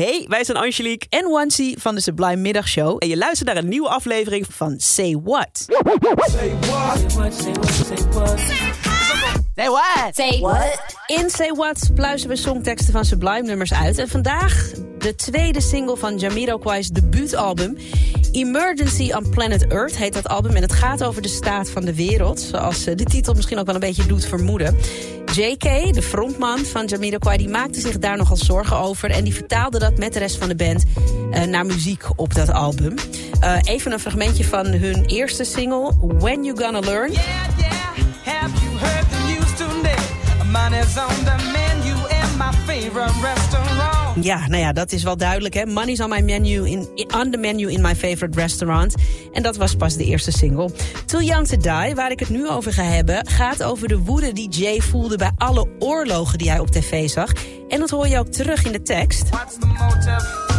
Hey, wij zijn Angelique en Wansi van de Sublime Middagshow. En je luistert naar een nieuwe aflevering van Say What. Say what? Say what? Say what? Say what? Say what? In Say What pluizen we songteksten van Sublime nummers uit. En vandaag de tweede single van Jamiroquai's debuutalbum. Emergency on Planet Earth heet dat album. En het gaat over de staat van de wereld. Zoals de titel misschien ook wel een beetje doet vermoeden. JK, de frontman van Jamiroquai, die maakte zich daar nogal zorgen over. En die vertaalde dat met de rest van de band uh, naar muziek op dat album. Uh, even een fragmentje van hun eerste single, When You Gonna Learn. Yeah, yeah. Have you heard the news today? Money's on the menu in my favorite restaurant. Ja, nou ja, dat is wel duidelijk. Hè? Money's on, my menu in, on the menu in my favorite restaurant. En dat was pas de eerste single. Too Young to Die, waar ik het nu over ga hebben... gaat over de woede die Jay voelde bij alle oorlogen die hij op tv zag. En dat hoor je ook terug in de tekst. What's the?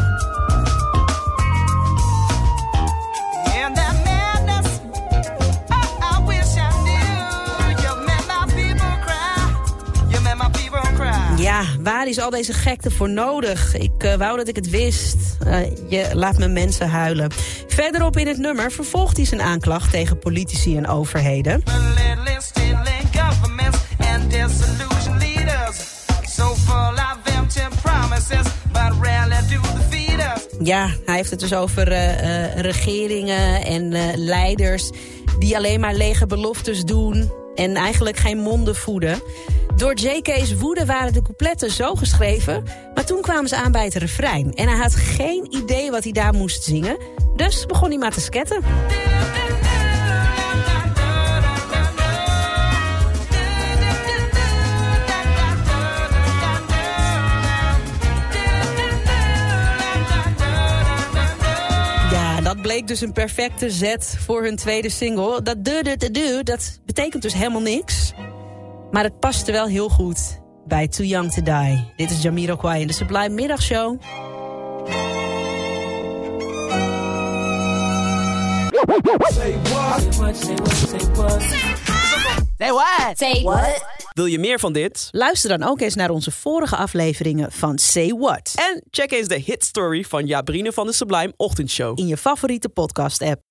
Waar is al deze gekte voor nodig? Ik uh, wou dat ik het wist. Uh, je laat me mensen huilen. Verderop in het nummer vervolgt hij zijn aanklacht tegen politici en overheden. Ja, hij heeft het dus over uh, regeringen en leiders... die alleen maar lege beloftes doen en eigenlijk geen monden voeden. Door JK's woede waren de coupletten zo geschreven... maar toen kwamen ze aan bij het refrein. En hij had geen idee wat hij daar moest zingen. Dus begon hij maar te sketten. Ja, dat bleek dus een perfecte zet voor hun tweede single. Dat de de de, dat betekent dus helemaal niks. Maar het paste wel heel goed bij Too Young to Die. Dit is Jamiroquai in de Sublime Middagshow. Say what? Say what? Say what? Say what? Say what? Say what? Wil je meer van dit? Luister dan ook eens naar onze vorige afleveringen van Say What. En check eens de hit story van Jabrine van de Sublime Ochtendshow. In je favoriete podcast app.